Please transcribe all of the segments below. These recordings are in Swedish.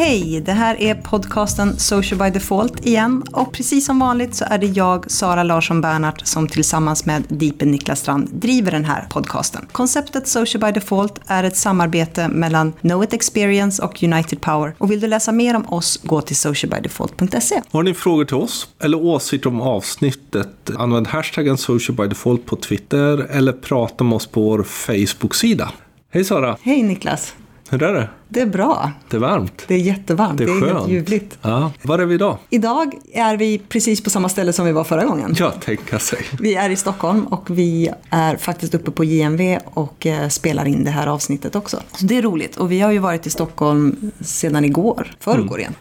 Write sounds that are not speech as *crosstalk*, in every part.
Hej! Det här är podcasten Social by Default igen. Och precis som vanligt så är det jag, Sara Larsson Bernhardt, som tillsammans med Deepen Niklas Strand driver den här podcasten. Konceptet Social by Default är ett samarbete mellan Know It Experience och United Power. Och vill du läsa mer om oss, gå till socialbydefault.se. Har ni frågor till oss eller åsikter om avsnittet? Använd hashtaggen socialbydefault på Twitter eller prata med oss på vår Facebook-sida. Hej Sara! Hej Niklas! Hur är det? Det är bra. Det är varmt. Det är jättevarmt. Det är, det är skönt. helt ljuvligt. Ja. Var är vi idag? Idag är vi precis på samma ställe som vi var förra gången. Ja, tänka sig. Vi är i Stockholm och vi är faktiskt uppe på JMV och eh, spelar in det här avsnittet också. Så det är roligt. Och vi har ju varit i Stockholm sedan igår, förrgår igen.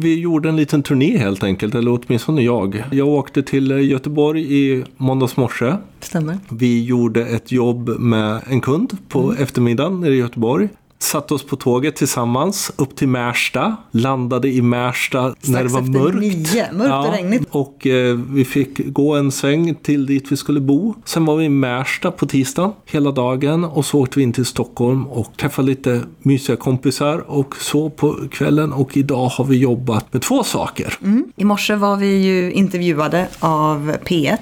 Vi gjorde en liten turné helt enkelt, eller åtminstone jag. Jag åkte till Göteborg i måndags morse. Stämmer. Vi gjorde ett jobb med en kund på eftermiddagen nere i Göteborg. Satte oss på tåget tillsammans upp till Märsta. Landade i Märsta när det var mörkt. nio. Mörkt och regnigt. Och eh, vi fick gå en sväng till dit vi skulle bo. Sen var vi i Märsta på tisdagen hela dagen. Och så åkte vi in till Stockholm och träffade lite mysiga kompisar. Och så på kvällen. Och idag har vi jobbat med två saker. Mm. I morse var vi ju intervjuade av P1,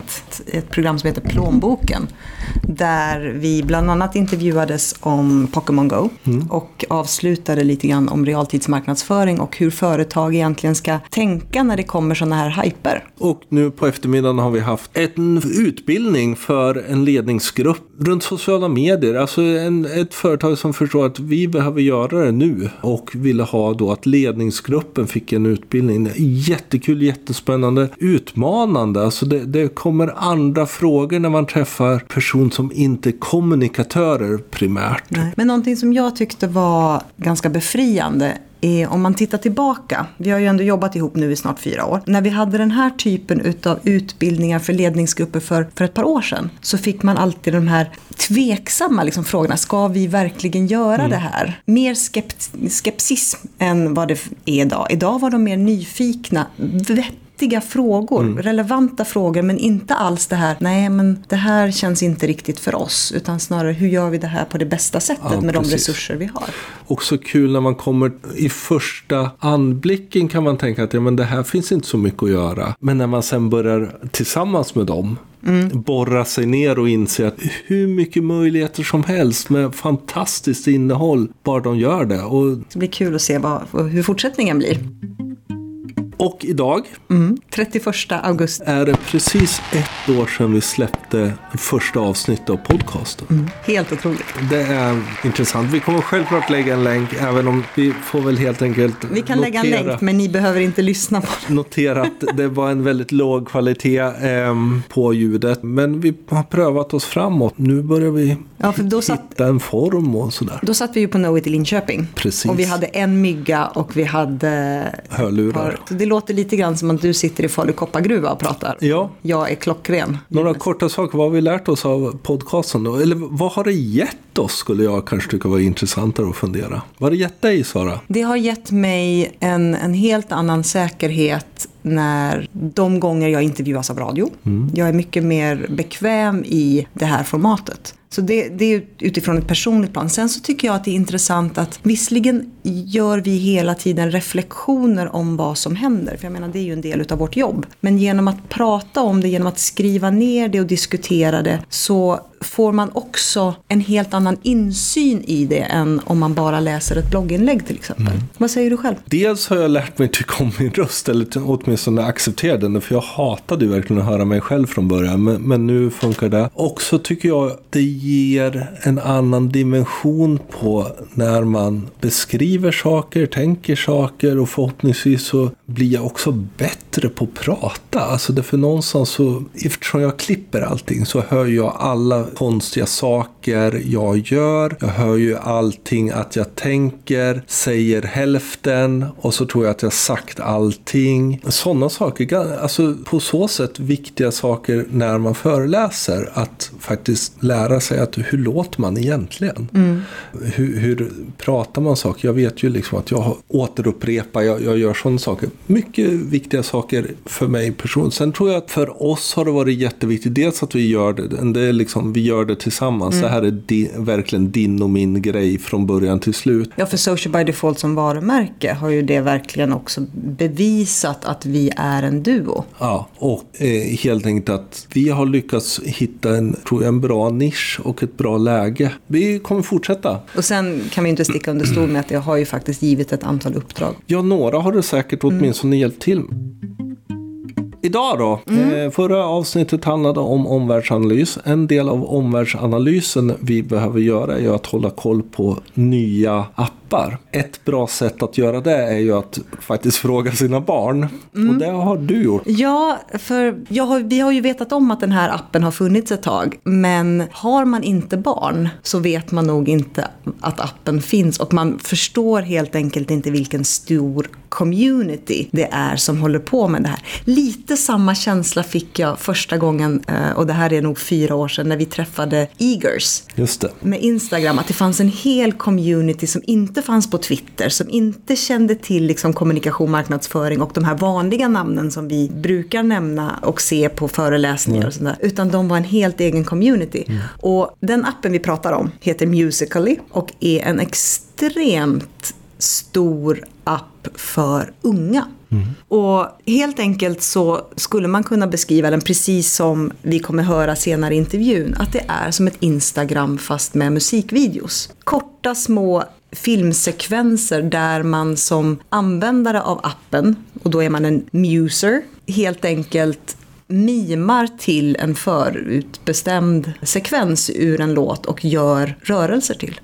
ett program som heter Plånboken. Där vi bland annat intervjuades om Pokémon Go. Och avslutade lite grann om realtidsmarknadsföring och hur företag egentligen ska tänka när det kommer sådana här hyper. Och nu på eftermiddagen har vi haft en utbildning för en ledningsgrupp runt sociala medier. Alltså en, ett företag som förstår att vi behöver göra det nu. Och ville ha då att ledningsgruppen fick en utbildning. Jättekul, jättespännande, utmanande. Alltså det, det kommer andra frågor när man träffar person som inte är kommunikatörer primärt. Nej. Men någonting som jag tyckte var ganska befriande om man tittar tillbaka. Vi har ju ändå jobbat ihop nu i snart fyra år. När vi hade den här typen utav utbildningar för ledningsgrupper för, för ett par år sedan så fick man alltid de här tveksamma liksom, frågorna. Ska vi verkligen göra det här? Mer skept, skepsism än vad det är idag. Idag var de mer nyfikna. Vettiga frågor, relevanta frågor men inte alls det här, nej men det här känns inte riktigt för oss utan snarare hur gör vi det här på det bästa sättet Ja, med de precis. resurser vi har. Också kul när man kommer i första anblicken kan man tänka att ja, men det här finns inte så mycket att göra. Men när man sen börjar tillsammans med dem borra sig ner och inse att hur mycket möjligheter som helst med fantastiskt innehåll bara de gör det. Och, Det blir kul att se vad, hur fortsättningen blir. Och idag Mm. 31 augusti. är det precis ett år sedan vi släppte första avsnittet av podcasten. Helt otroligt. Det är intressant. Vi kommer självklart lägga en länk även om vi får väl helt enkelt Vi kan lägga en notera- länk men ni behöver inte lyssna på den. notera att det var en väldigt låg kvalitet ehm, på ljudet. Men vi har prövat oss framåt. Nu börjar vi Ja, för då satt, hitta en form och sådär. då satt vi ju på Know It i Linköping. Precis. Och vi hade en mygga och vi hade... Hörlurar. Det låter lite grann som att du sitter i Falu koppargruva och pratar. Ja, Jag är klockren. några korta saker. Vad har vi lärt oss av podcasten då? Eller vad har det gett oss skulle jag kanske tycka var intressantare att fundera. Vad har det gett dig Sara? Det har gett mig en, en helt annan säkerhet när de gånger jag intervjuas av radio. Jag är mycket mer bekväm i det här formatet. Så det, det är utifrån ett personligt plan. Sen så tycker jag att det är intressant att visserligen gör vi hela tiden reflektioner om vad som händer. För jag menar det är ju en del utav vårt jobb. Men genom att prata om det, genom att skriva ner det och diskutera det så får man också en helt annan insyn i det än om man bara läser ett blogginlägg till exempel. Vad säger du själv? Dels har jag lärt mig tycka om min röst, eller åtminstone acceptera den, för jag hatade ju verkligen att höra mig själv från början, men, men nu funkar det. Också tycker jag det ger en annan dimension på när man beskriver saker, tänker saker och förhoppningsvis så blir jag också bättre på att prata. Alltså det för någonstans så, eftersom jag klipper allting så hör jag alla konstiga saker jag gör. Jag hör ju allting att jag tänker, säger hälften och så tror jag att jag sagt allting. Sådana saker, alltså på så sätt viktiga saker när man föreläser. Att faktiskt lära sig att hur låter man egentligen? Mm. Hur, hur pratar man saker? Jag vet ju liksom att jag återupprepar, jag, jag gör sådana saker. Mycket viktiga saker för mig personligen. Sen tror jag att för oss har det varit jätteviktigt. Dels att vi gör det, det är liksom, vi gör det tillsammans. Mm. Det här är di, verkligen din och min grej från början till slut. Ja, för Social by Default som varumärke har ju det verkligen också bevisat att vi är en duo. Ja, och eh, helt enkelt att vi har lyckats hitta en, tror jag, en bra nisch och ett bra läge. Vi kommer fortsätta. Och sen kan vi inte sticka under stol med att det har ju faktiskt givit ett antal uppdrag. Ja, några har det säkert åtminstone hjälpt till. Idag då, eh, förra avsnittet handlade om omvärldsanalys. En del av omvärldsanalysen vi behöver göra är att hålla koll på nya appar. Ett bra sätt att göra det är ju att faktiskt fråga sina barn. Och det har du gjort. Ja, för har, vi har ju vetat om att den här appen har funnits ett tag. Men har man inte barn så vet man nog inte att appen finns. Och man förstår helt enkelt inte vilken stor community det är som håller på med det här. Lite samma känsla fick jag första gången, eh, och det här är nog fyra år sedan, när vi träffade Eagers Just det. med Instagram, att det fanns en hel community som inte fanns på Twitter, som inte kände till liksom kommunikation, marknadsföring och de här vanliga namnen som vi brukar nämna och se på föreläsningar och sånt där, utan de var en helt egen community. Och den appen vi pratar om heter Musically och är en extremt stor app för unga. Och helt enkelt så skulle man kunna beskriva den precis som vi kommer höra senare i intervjun. Att det är som ett Instagram fast med musikvideos. Korta små filmsekvenser där man som användare av appen, och då är man en muser, helt enkelt mimar till en förutbestämd sekvens ur en låt och gör rörelser till.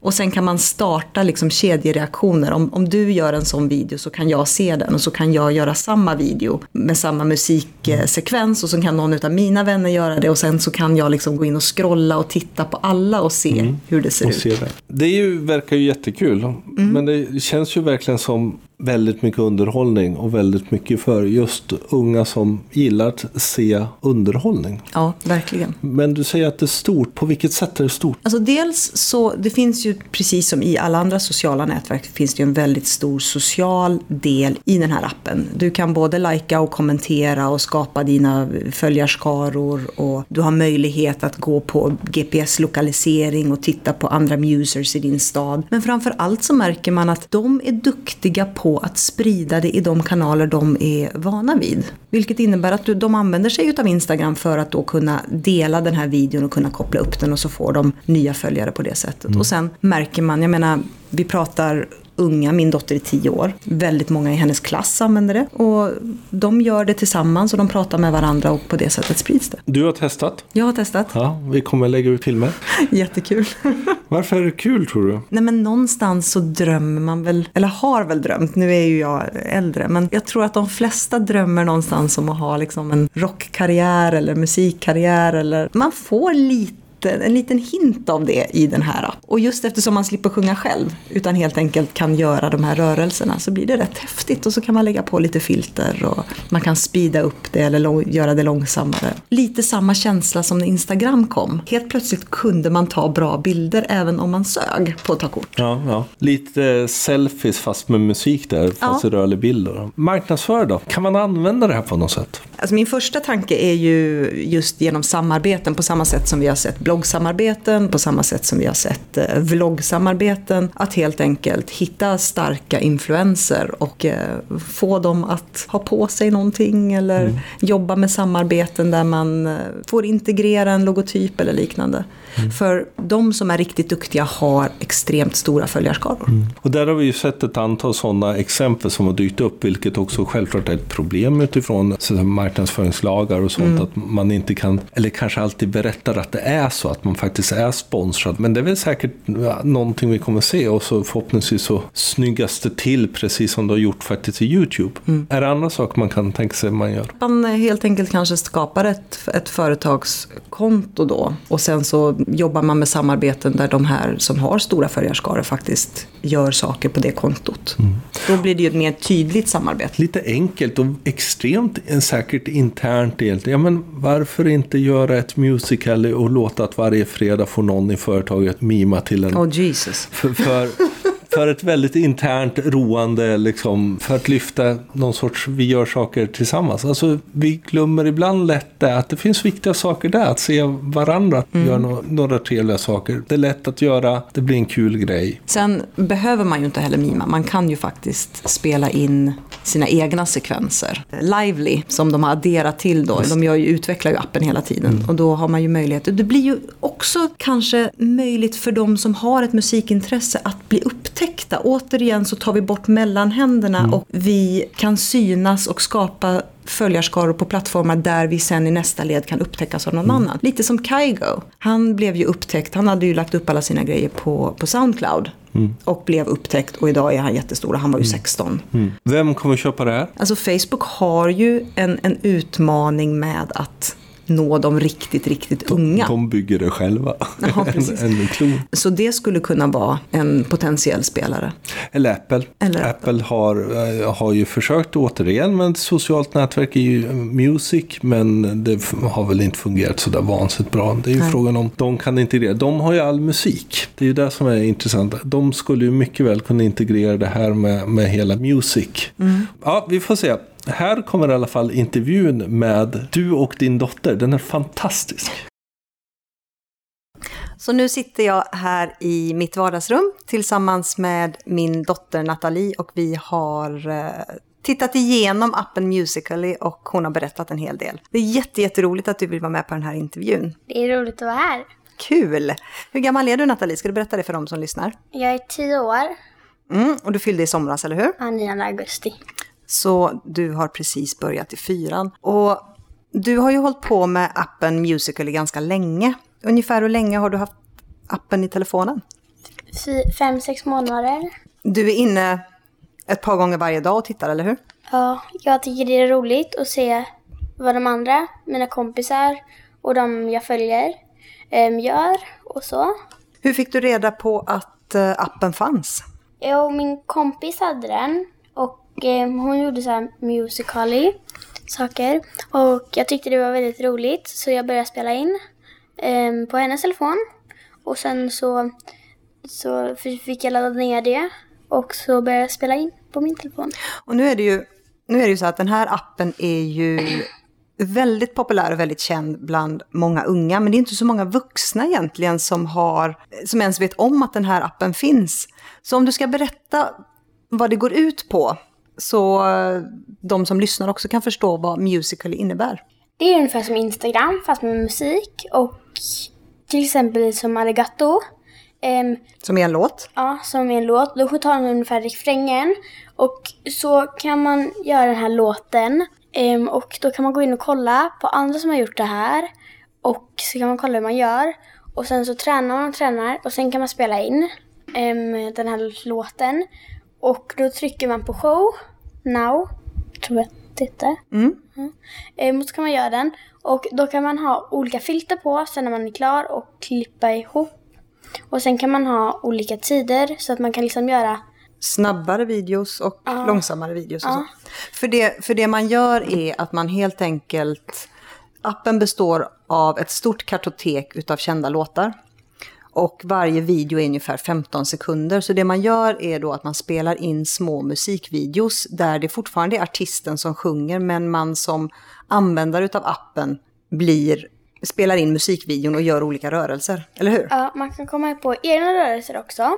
Och sen kan man starta liksom kedjereaktioner. Om, om du gör en sån video så kan jag se den och så kan jag göra samma video med samma musiksekvens och så kan någon av mina vänner göra det och sen så kan jag liksom gå in och scrolla och titta på alla och se hur det ser Och ut. se det. det är ju, verkar ju jättekul. Men det känns ju verkligen som väldigt mycket underhållning och väldigt mycket för just unga som gillar att se underhållning. Ja, verkligen. Men du säger att det är stort. På vilket sätt är det stort? Alltså dels så, det finns ju precis som i alla andra sociala nätverk, finns det ju en väldigt stor social del i den här appen. Du kan både lajka och kommentera och skapa dina följarskaror och du har möjlighet att gå på GPS-lokalisering och titta på andra musers i din stad. Men framför allt så märker man att de är duktiga på att sprida det i de kanaler de är vana vid. Vilket innebär att de använder sig av Instagram för att då kunna dela den här videon och kunna koppla upp den och så får de nya följare på det sättet. Och sen märker man, jag menar, vi pratar unga, min dotter är tio år. Väldigt många i hennes klass använder det. Och de gör det tillsammans och de pratar med varandra och på det sättet sprids det. Du har testat. Jag har testat. Ja, vi kommer lägga ut filmer. *laughs* Jättekul. *laughs* Varför är det kul tror du? Nej men någonstans så drömmer man väl, eller har väl drömt, nu är ju jag äldre, men jag tror att de flesta drömmer någonstans om att ha liksom en rockkarriär eller musikkarriär eller man får lite en liten hint av det i den här. Och just eftersom man slipper sjunga själv utan helt enkelt kan göra de här rörelserna så blir det rätt häftigt och så kan man lägga på lite filter och man kan speeda upp det eller göra det långsammare. Lite samma känsla som när Instagram kom. Helt plötsligt kunde man ta bra bilder även om man sög på att ta kort. Ja, ja. Lite selfies fast med musik där, fast Ja. i rörlig bild. Marknadsför då? Kan man använda det här på något sätt? Alltså min första tanke är ju just genom samarbeten på samma sätt som vi har sett bloggsamarbeten, på samma sätt som vi har sett eh, vloggsamarbeten. Att helt enkelt hitta starka influenser och eh, få dem att ha på sig någonting eller jobba med samarbeten där man eh, får integrera en logotyp eller liknande. För de som är riktigt duktiga har extremt stora följarskaror. Och där har vi ju sett ett antal sådana exempel som har dykt upp, vilket också självklart är ett problem utifrån marknadsföringslagar och sånt. Att man inte kan, eller kanske alltid berättar att det är så, att man faktiskt är sponsrad. Men det är väl säkert någonting vi kommer se och så förhoppningsvis så snyggas det till precis som det har gjort faktiskt i YouTube. Är det andra saker man kan tänka sig man gör? Man helt enkelt kanske skapar ett, ett företagskonto då och sen så jobbar man med samarbeten där de här som har stora följarskaror faktiskt gör saker på det kontot. Då blir det ju ett mer tydligt samarbete. Lite enkelt och extremt eh, säkert internt egentligen. Ja, men varför inte göra ett musical och låta att varje fredag får någon i företaget mima till en. Oh Jesus. För, för, för ett väldigt internt roande, liksom, för att lyfta någon sorts, vi gör saker tillsammans. Alltså, vi glömmer ibland lätt det, att det finns viktiga saker där, att se varandra mm. göra no några trevliga saker. Det är lätt att göra, det blir en kul grej. Sen behöver man ju inte heller mima, man kan ju faktiskt spela in sina egna sekvenser. Lively, som de har adderat till då, de gör ju, utvecklar ju appen hela tiden. Mm. Och då har man ju möjlighet, det blir ju också kanske möjligt för de som har ett musikintresse att bli upptäckta. Återigen så tar vi bort mellanhänderna mm. och vi kan synas och skapa följarskaror på plattformar där vi sen i nästa led kan upptäckas av någon mm. annan. Lite som Kygo. Han blev ju upptäckt, han hade ju lagt upp alla sina grejer på, på Soundcloud. Mm. Och blev upptäckt och idag är han jättestor och han var ju 16. Mm. mm. Vem kommer köpa det här? Alltså Facebook har ju en, en utmaning med att nå de riktigt, riktigt unga. De bygger det själva. Ja, *laughs* en, en klon. Så det skulle kunna vara en potentiell spelare. Eller Apple. Eller Apple, Apple har, eh, har ju försökt återigen med ett socialt nätverk i Music. Men det har väl inte fungerat så där vansinnigt bra. Det är ju Nej. frågan om de kan integrera. De har ju all musik. Det är ju det som är intressant. De skulle ju mycket väl kunna integrera det här med, med hela Music. Mm. Ja, vi får se här kommer i alla fall intervjun med du och din dotter. Den är fantastisk. Så nu sitter jag här i mitt vardagsrum tillsammans med min dotter Nathalie och vi har eh, tittat igenom appen Musical.ly och hon har berättat en hel del. Det är jätteroligt att du vill vara med på den här intervjun. Det är roligt att vara här. Kul! Hur gammal är du Nathalie? Ska du berätta det för dem som lyssnar? Jag är tio år. Mm, och du fyllde i somras, eller hur? Ja, 9 augusti. Så du har precis börjat i fyran. Och du har ju hållit på med appen Musical.ly ganska länge. Ungefär hur länge har du haft appen i telefonen? Fem, sex månader. Du är inne ett par gånger varje dag och tittar, eller hur? Ja, jag tycker det är roligt att se vad de andra, mina kompisar och de jag följer, äm, gör och så. Hur fick du reda på att äh, appen fanns? Jo, min kompis hade den eh, hon gjorde så här musically saker. Och jag tyckte det var väldigt roligt så jag började spela in eh, på hennes telefon. Och sen så, så fick jag ladda ner det och så började jag spela in på min telefon. Och nu är det ju, nu är det ju så att den här appen är ju väldigt populär och väldigt känd bland många unga. Men det är inte så många vuxna egentligen som, har, som ens vet om att den här appen finns. Så om du ska berätta vad det går ut på så de som lyssnar också kan förstå vad musical innebär. Det är ungefär som Instagram fast med musik och till exempel som Arigato. Um, som är en låt? Ja, som är en låt. Då tar man ungefär refrängen och så kan man göra den här låten um, och då kan man gå in och kolla på andra som har gjort det här och så kan man kolla hur man gör och sen så tränar man och tränar och sen kan man spela in um, den här låten och då trycker man på show, now, tror jag det heter. Mm. Mm. så kan man göra den. Och då kan man ha olika filter på sen när man är klar och klippa ihop. Och sen kan man ha olika tider så att man kan liksom göra Snabbare videos och ja. långsammare videos och ja. så. För det, för det man gör är att man helt enkelt... Appen består av ett stort kartotek utav kända låtar. Och varje video är ungefär 15 sekunder. Så det man gör är då att man spelar in små musikvideos där det fortfarande är artisten som sjunger men man som användare av appen blir, spelar in musikvideon och gör olika rörelser. Eller hur? Ja, man kan komma på egna rörelser också.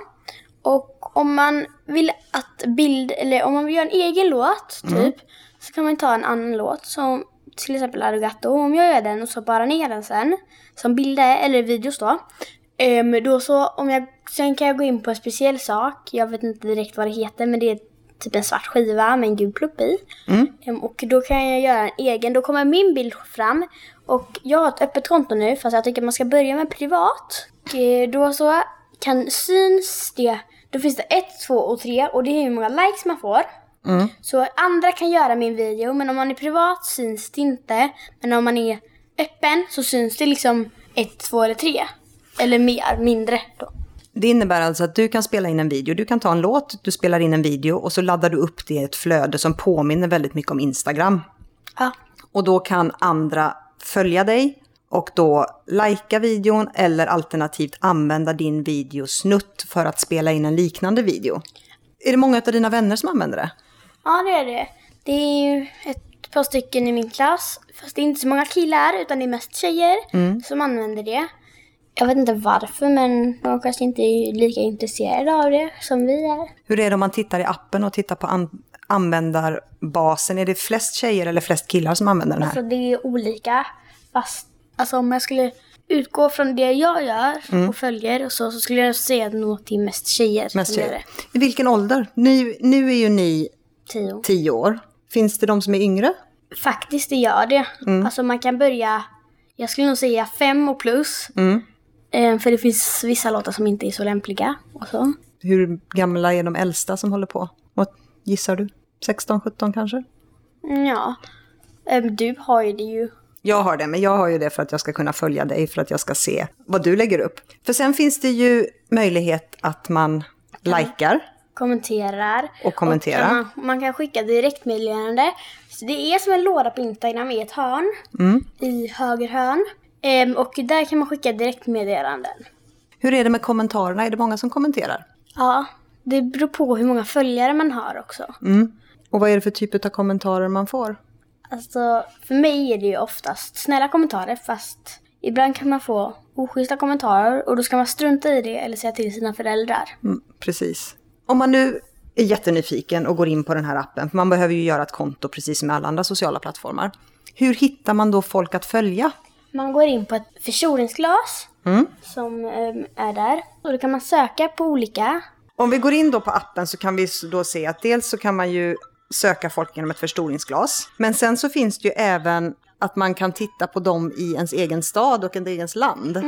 Och om man vill att bild, eller om man vill göra en egen låt, typ, mm. så kan man ta en annan låt som till exempel Arigato. Om jag gör den och så bara ner den sen, som bilder eller videos då, Um, då så, om jag, sen kan jag gå in på en speciell sak. Jag vet inte direkt vad det heter, men det är typ en svart skiva med en gul plupp i. Mm. Um, och då kan jag göra en egen. Då kommer min bild fram. Och jag har ett öppet konto nu, fast jag tycker man ska börja med privat. Och eh, då så kan syns det. Då finns det ett, två och tre och det är hur många likes man får. Mm. Så andra kan göra min video, men om man är privat syns det inte. Men om man är öppen så syns det liksom ett, två eller tre. Eller mer, mindre då. Det innebär alltså att du kan spela in en video, du kan ta en låt, du spelar in en video och så laddar du upp det i ett flöde som påminner väldigt mycket om Instagram. Ja. Och då kan andra följa dig och då lajka videon eller alternativt använda din videosnutt för att spela in en liknande video. Är det många av dina vänner som använder det? Ja, det är det. Det är ett par stycken i min klass. Fast det är inte så många killar, utan det är mest tjejer som använder det. Jag vet inte varför, men de kanske inte är lika intresserade av det som vi är. Hur är det om man tittar i appen och tittar på an- användarbasen? Är det flest tjejer eller flest killar som använder den här? Så det är olika. Fast alltså, om jag skulle utgå från det jag gör och följer och så, så skulle jag säga att nog till mest tjejer Mest tjejer. det. I vilken ålder? Nu, nu är ju ni Tio. tio år. Finns det de som är yngre? Faktiskt, det gör det. Alltså man kan börja, jag skulle nog säga fem och plus. Eh, för det finns vissa låtar som inte är så lämpliga och så. Hur gamla är de äldsta som håller på? Vad gissar du? 16, 17 kanske? Mm, Ja. Eh, Du har ju det ju. Jag har det, men jag har ju det för att jag ska kunna följa dig, för att jag ska se vad du lägger upp. För sen finns det ju möjlighet att man likar. kommenterar. Och kommentera. Och man, man kan skicka direktmeddelande. Så det är som en låda på Instagram i ett hörn. Mm. I höger hörn. Ehm, och där kan man skicka direktmeddelanden. Hur är det med kommentarerna? Är det många som kommenterar? Ja, det beror på hur många följare man har också. Mm. Och vad är det för typ av kommentarer man får? Alltså, för mig är det ju oftast snälla kommentarer fast ibland kan man få oschyssta kommentarer och då ska man strunta i det eller säga till sina föräldrar. Mm, precis. Om man nu är jättenyfiken och går in på den här appen, för man behöver ju göra ett konto precis som med alla andra sociala plattformar. Hur hittar man då folk att följa? Man går in på ett förstoringsglas Mm. som ehm, är där och då kan man söka på olika. Om vi går in då på appen så kan vi då se att dels så kan man ju söka folk genom ett förstoringsglas. Men sen så finns det ju även att man kan titta på dem i ens egen stad och ens egens land.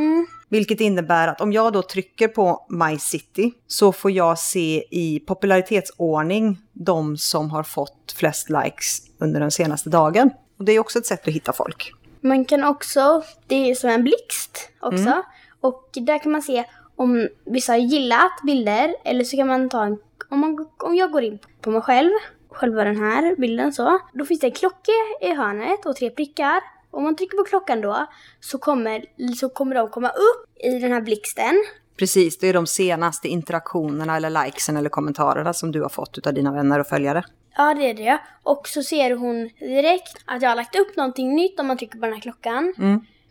Vilket innebär att om jag då trycker på My City så får jag se i popularitetsordning de som har fått flest likes under den senaste dagen. Och det är också ett sätt att hitta folk. Man kan också, det är som en blixt också. Och där kan man se om vissa har gillat bilder eller så kan man ta en, om, man, om jag går in på mig själv, själva den här bilden så. Då finns det en klocka i hörnet och tre prickar. Om man trycker på klockan då så kommer, så kommer de komma upp i den här blixten. Precis, det är de senaste interaktionerna eller likesen eller kommentarerna som du har fått av dina vänner och följare. Ja, det är det. Och så ser hon direkt att jag har lagt upp någonting nytt om man trycker på den här klockan.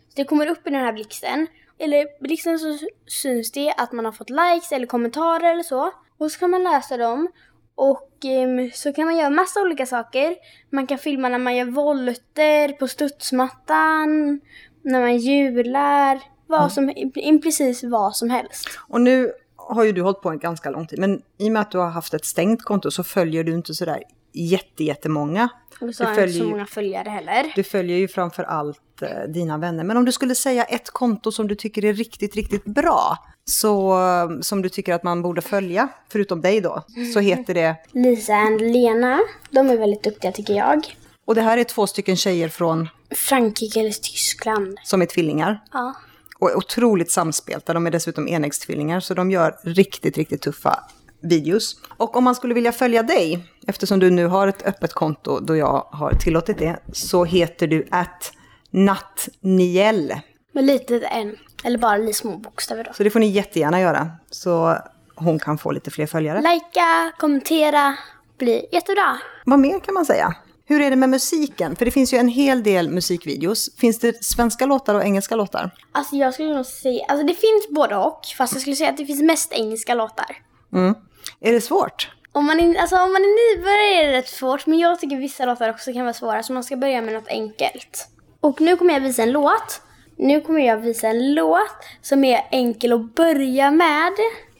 Så det kommer upp i den här blixten. Eller blixten så syns det att man har fått likes eller kommentarer eller så. Och så kan man läsa dem. Och ehm, så kan man göra massa olika saker. Man kan filma när man gör volter på studsmattan, när man hjular, vad som, i precis vad som helst. Och nu har ju du hållit på en ganska lång tid, men i och med att du har haft ett stängt konto så följer du inte sådär jätte, jättemånga. Och så har Du jag inte följer, så många följare heller. du följer ju framför allt eh, dina vänner. Men om du skulle säga ett konto som du tycker är riktigt, riktigt bra, så, eh, som du tycker att man borde följa, förutom dig då, så heter det, Lisa och Lena, de är väldigt duktiga tycker jag. och det här är två stycken tjejer från, Frankrike eller Tyskland. som är tvillingar. Ja. Och är otroligt samspelta. De är dessutom enäggstvillingar, så de gör riktigt, riktigt tuffa videos. Och om man skulle vilja följa dig, eftersom du nu har ett öppet konto då jag har tillåtit det, så heter du att nattniel. Med litet en. Eller bara lite små bokstäver då. Så det får ni jättegärna göra, så hon kan få lite fler följare. Lajka, kommentera, blir jättebra. Vad mer kan man säga? Hur är det med musiken? För det finns ju en hel del musikvideos. Finns det svenska låtar och engelska låtar? Alltså jag skulle nog säga, alltså det finns både och. Fast jag skulle säga att det finns mest engelska låtar. Mm. Är det svårt? Om man, är, alltså om man är nybörjare är det rätt svårt, men jag tycker vissa låtar också kan vara svåra, så man ska börja med något enkelt. Och nu kommer jag visa en låt. Nu kommer jag visa en låt som är enkel att börja med.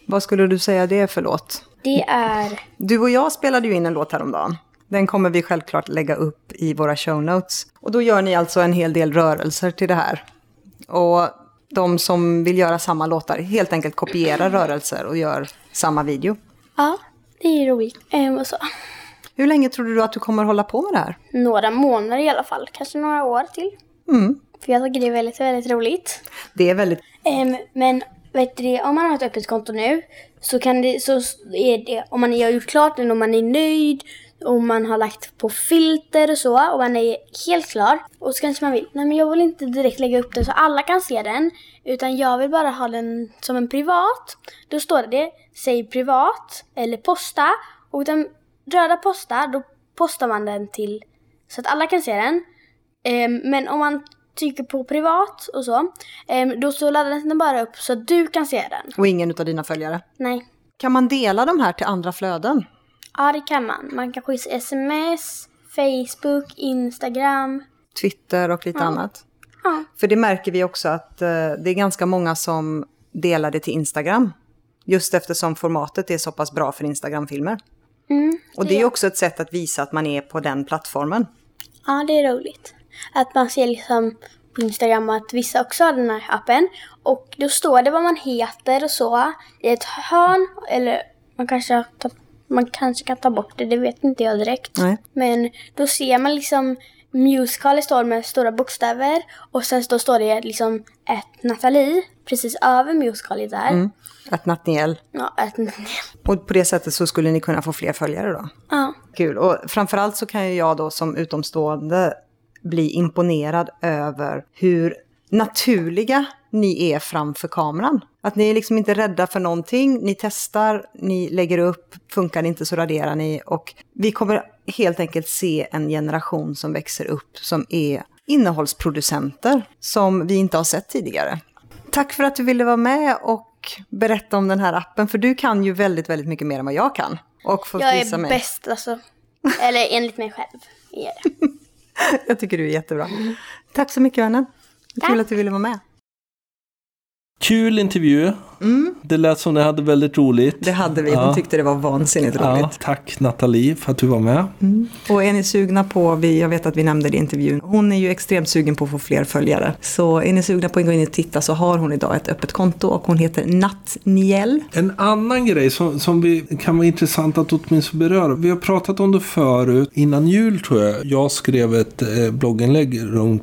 Vad skulle du säga det är för låt? Det är... Du och jag spelade ju in en låt häromdagen. Den kommer vi självklart lägga upp i våra show notes. Och då gör ni alltså en hel del rörelser till det här. Och de som vill göra samma låtar helt enkelt kopierar rörelser och gör samma video. Ja, det är roligt. Ehm, och så. Hur länge tror du att du kommer hålla på med det här? Några månader i alla fall, kanske några år till. Mm. För jag tycker det är väldigt, väldigt roligt. Det är väldigt... Ehm, men vet du om man har ett öppet konto nu så kan det, så är det, om man har gjort klart den och man är nöjd och man har lagt på filter och så och man är helt klar. Och så kanske man vill, nej men jag vill inte direkt lägga upp den så alla kan se den. Utan jag vill bara ha den som en privat. Då står det, säg privat eller posta. Och den röda posta, då postar man den till så att alla kan se den. Ehm, men om man trycker på privat och så, ehm, då så laddas den bara upp så att du kan se den. Och ingen av dina följare. Nej. Kan man dela de här till andra flöden? Ja, det kan man. Man kan skicka sms, Facebook, Instagram. Twitter och lite annat? Ja. För det märker vi också att eh, det är ganska många som delar det till Instagram. Just eftersom formatet är så pass bra för Instagram-filmer. Mm, Och det är också ett sätt att visa att man är på den plattformen. Ja, det är roligt. Att man ser liksom på Instagram att vissa också har den här appen. Och då står det vad man heter och så i ett hörn. Eller man kanske, har tagit- man kanske kan ta bort det, det vet inte jag direkt. Nej. Men då ser man liksom Musical står med stora bokstäver och sen då står det liksom ett Nathalie precis över Musical där. Mm. Att Nathaniel. Ja, ett Och på det sättet så skulle ni kunna få fler följare då? Ja. Kul. Och framförallt så kan ju jag då som utomstående bli imponerad över hur naturliga ni är framför kameran. Att ni är liksom inte rädda för någonting, ni testar, ni lägger upp, funkar det inte så raderar ni. Och vi kommer helt enkelt se en generation som växer upp som är innehållsproducenter som vi inte har sett tidigare. Tack för att du ville vara med och berätta om den här appen, för du kan ju väldigt, väldigt mycket mer än vad jag kan. Och få Jag visa är mig. bäst alltså. Eller enligt mig själv. Det. *laughs* Jag tycker du är jättebra. Tack så mycket vännen. Kul att du ville vara med. Kul intervju. Det lät som ni hade väldigt roligt. Det hade vi. Ja. Hon tyckte det var vansinnigt Ja, roligt. tack Nathalie för att du var med. Och är ni sugna på, vi, jag vet att vi nämnde det i intervjun, hon är ju extremt sugen på att få fler följare. Så är ni sugna på att gå in och titta så har hon idag ett öppet konto och hon heter Nattniel. En annan grej som, som vi, kan vara intressant att åtminstone beröra. Vi har pratat om det förut. Innan jul tror jag. Jag skrev ett eh, blogginlägg runt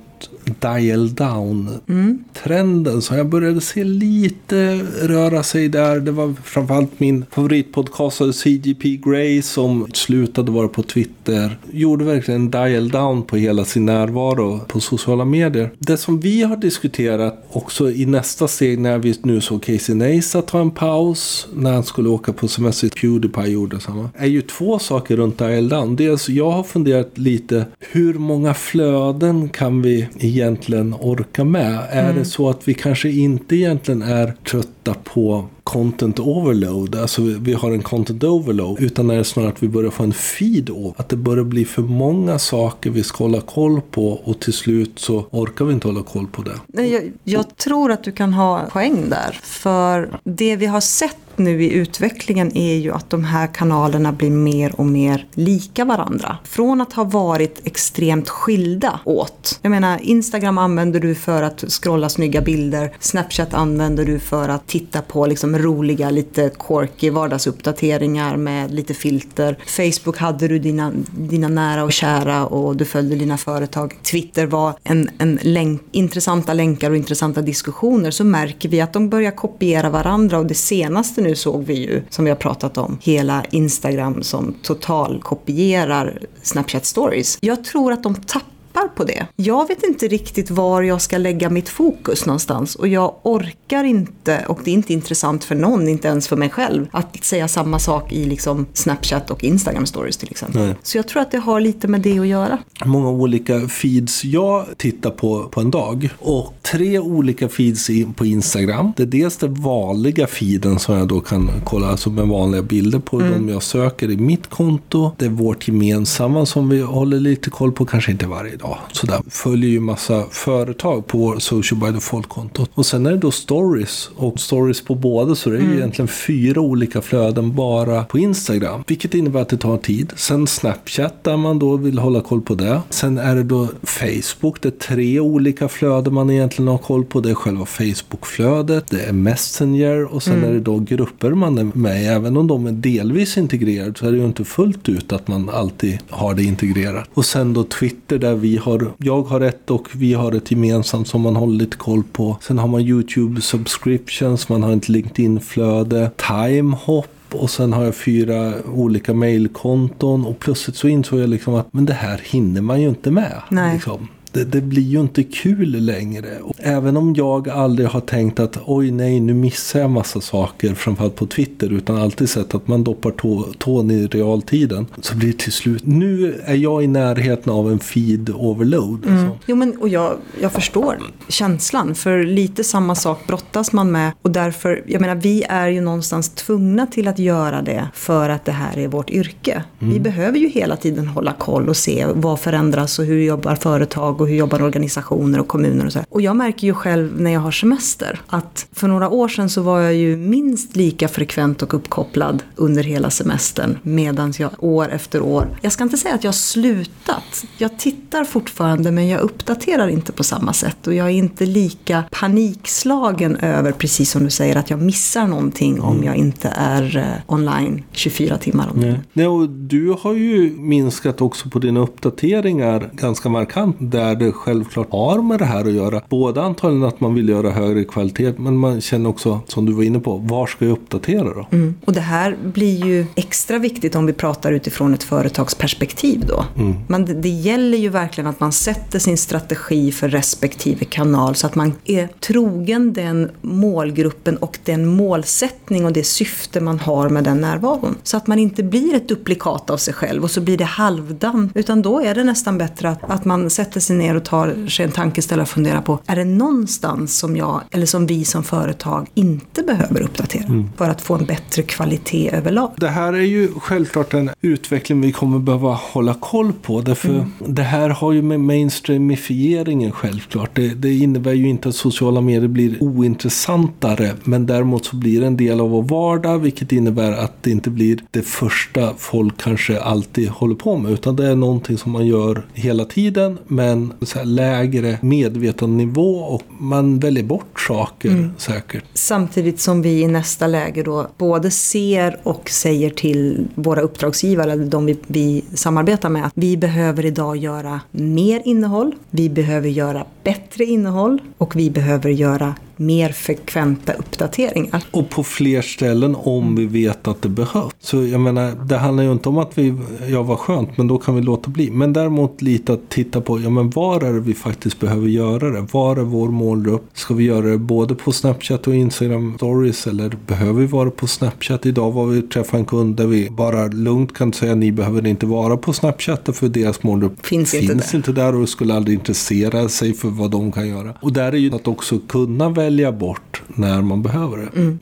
dial down-trenden. Så jag började se lite röra sig där. Det var framförallt min favoritpodcastare CGP Grey som slutade vara på Twitter. Gjorde verkligen dial down på hela sin närvaro på sociala medier. Det som vi har diskuterat också i nästa steg när vi nu såg Casey Neistat ta en paus när han skulle åka på semester. Pewdiepie gjorde samma. Är ju två saker runt dial down. Dels jag har funderat lite hur många flöden kan vi egentligen orka med? Är det så att vi kanske inte egentligen är trötta på content overload, alltså vi- har en content overload, utan är det snarare att vi börjar få en feed over. Att det börjar bli för många saker vi ska hålla koll på och till slut så orkar vi inte hålla koll på det. Nej, Jag, jag tror att du kan ha poäng där. För det vi har sett nu i utvecklingen är ju att de här kanalerna blir mer och mer lika varandra. Från att ha varit extremt skilda åt. Jag menar, Instagram använder du för att scrolla snygga bilder. Snapchat använder du för att titta på liksom roliga, lite quirky vardagsuppdateringar med lite filter. Facebook hade du dina, dina nära och kära och du följde dina företag. Twitter var en, en länk, intressanta länkar och intressanta diskussioner. Så märker vi att de börjar kopiera varandra och det senaste nu såg vi ju, som vi har pratat om, hela Instagram som total kopierar Snapchat stories. Jag tror att de tappar på det. Jag vet inte riktigt var jag ska lägga mitt fokus någonstans och jag orkar inte, och det är inte intressant för någon, inte ens för mig själv, att säga samma sak i liksom Snapchat och Instagram stories till exempel. Nej. Så jag tror att det har lite med det att göra. många olika feeds jag tittar på på en dag. Och tre olika feeds på Instagram. Det är dels den vanliga feeden som jag då kan kolla, alltså med vanliga bilder på de jag söker i mitt konto. Det är vårt gemensamma som vi håller lite koll på, kanske inte varje dag. Sådär. Följer ju massa företag på vår social by default-kontot. Och sen är det då stories. Och stories på båda, så det är ju egentligen fyra olika flöden bara på Instagram. Vilket innebär att det tar tid. Sen Snapchat där man då vill hålla koll på det. Sen är det då Facebook. Det är tre olika flöden man egentligen har koll på. Det är själva Facebook-flödet. Det är Messenger och sen är det då grupper man är med i. Även om de är delvis integrerade så är det ju inte fullt ut att man alltid har det integrerat. Och sen då Twitter där vi har, jag har ett och vi har ett gemensamt som man håller lite koll på. Sen har man YouTube subscriptions, man har ett LinkedIn-flöde, Timehop och sen har jag fyra olika mailkonton och plötsligt så insåg jag liksom att men det här hinner man ju inte med. Liksom. Det, det blir ju inte kul längre. Och även om jag aldrig har tänkt att oj nej nu missar jag massa saker framförallt på Twitter utan alltid sett att man doppar tå, tån i realtiden så blir det till slut nu är jag i närheten av en feed overload. Alltså. Jo, men, och jag, jag förstår känslan, för lite samma sak brottas man med. Och därför, jag menar, vi är ju någonstans tvungna till att göra det för att det här är vårt yrke. Vi behöver ju hela tiden hålla koll och se vad förändras och hur jobbar företag och hur jobbar organisationer och kommuner och så. här. Och jag märker ju själv när jag har semester att för några år sedan så var jag ju minst lika frekvent och uppkopplad under hela semestern medan jag år efter år, jag ska inte säga att jag har slutat. Jag tittar fortfarande men jag uppdaterar inte på samma sätt och jag är inte lika panikslagen över, precis som du säger, att jag missar någonting om jag inte är eh, online 24 timmar om dagen. Nej, och du har ju minskat också på dina uppdateringar ganska markant där det självklart har med det här att göra. Både antagligen att man vill göra högre kvalitet men man känner också, som du var inne på, var ska jag uppdatera då? Mm. Och det här blir ju extra viktigt om vi pratar utifrån ett företagsperspektiv då. Men det, det gäller ju verkligen att man sätter sin strategi för respektive kanal så att man är trogen den målgruppen och den målsättning och det syfte man har med den närvaron. Så att man inte blir ett duplikat av sig själv och så blir det halvdan. Utan då är det nästan bättre att, att man sätter sig ner och tar sig en tankeställare och funderar på, är det någonstans som jag, eller som vi som företag inte behöver uppdatera för att få en bättre kvalitet överlag? Det här är ju självklart en utveckling vi kommer behöva hålla koll på. Därför Det här har ju med mainstreamifieringen självklart. Det, det innebär ju inte att sociala medier blir ointressantare. Men däremot så blir det en del av vår vardag. Vilket innebär att det inte blir det första folk kanske alltid håller på med. Utan det är någonting som man gör hela tiden. Men så här lägre medvetandenivå. Och man väljer bort saker säkert. Samtidigt som vi i nästa läge då både ser och säger till våra uppdragsgivare, eller de vi, vi samarbetar med, att vi behöver idag göra mer innehåll, vi behöver göra bättre innehåll och vi behöver göra mer frekventa uppdateringar. Och på fler ställen om vi vet att det behövs. Så jag menar, det handlar ju inte om att vi, ja vad skönt, men då kan vi låta bli. Men däremot lite att titta på, ja men var är det vi faktiskt behöver göra det? Var är vår målgrupp? Ska vi göra det både på Snapchat och Instagram stories? Eller behöver vi vara på Snapchat? Idag var vi träffade en kund där vi bara lugnt kan säga, ni behöver inte vara på Snapchat för deras målgrupp Finns inte finns där. inte där och skulle aldrig intressera sig för vad de kan göra. Och där är ju att också kunna välja bort när man behöver det. Mm.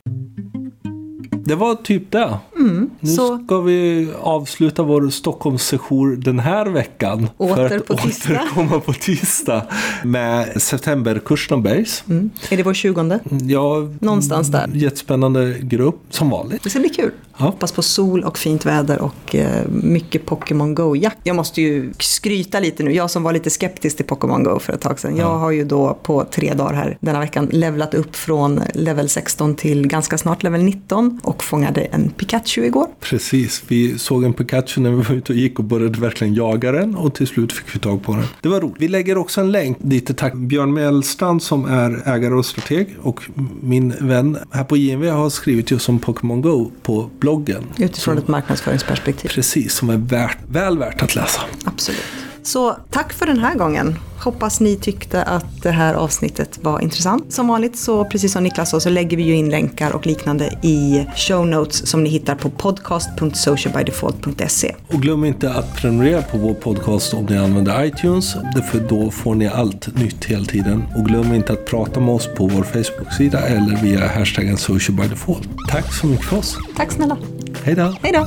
Det var typ det. nu så- ska vi avsluta vår Stockholmssession den här veckan. Åter för att på tisdag. återkomma på tisdag med septemberkursen om Bergs. Mm. Är det vår 20? Ja, Någonstans där. Jättespännande grupp som vanligt. Det ska bli kul. Ja. Hoppas på sol och fint väder och eh, mycket Pokémon Go-jakt. Jag måste ju skryta lite nu. Jag som var lite skeptisk till Pokémon Go för ett tag sedan. Jag har ju då på tre dagar här denna veckan levlat upp från level 16 till ganska snart level 19 och fångade en Pikachu igår. Precis, vi såg en Pikachu när vi var ute och gick och började verkligen jaga den och till slut fick vi tag på den. Det var roligt. Vi lägger också en länk dit tack Björn Mellstrand som är ägare och strateg och min vän här på JMV har skrivit just om Pokémon Go på bloggen. Utifrån ett marknadsföringsperspektiv. Precis, som är värt, väl värt att läsa. Absolut. Så tack för den här gången. Hoppas ni tyckte att det här avsnittet var intressant. Som vanligt så, precis som Niklas sa, så lägger vi ju in länkar och liknande i show notes som ni hittar på podcast.socialbydefault.se. Och glöm inte att prenumerera på vår podcast om ni använder iTunes. För då får ni allt nytt hela tiden. Och glöm inte att prata med oss på vår Facebook-sida eller via hashtaggen socialbydefault. Tack så mycket för oss. Tack snälla. Hej då! Hej då!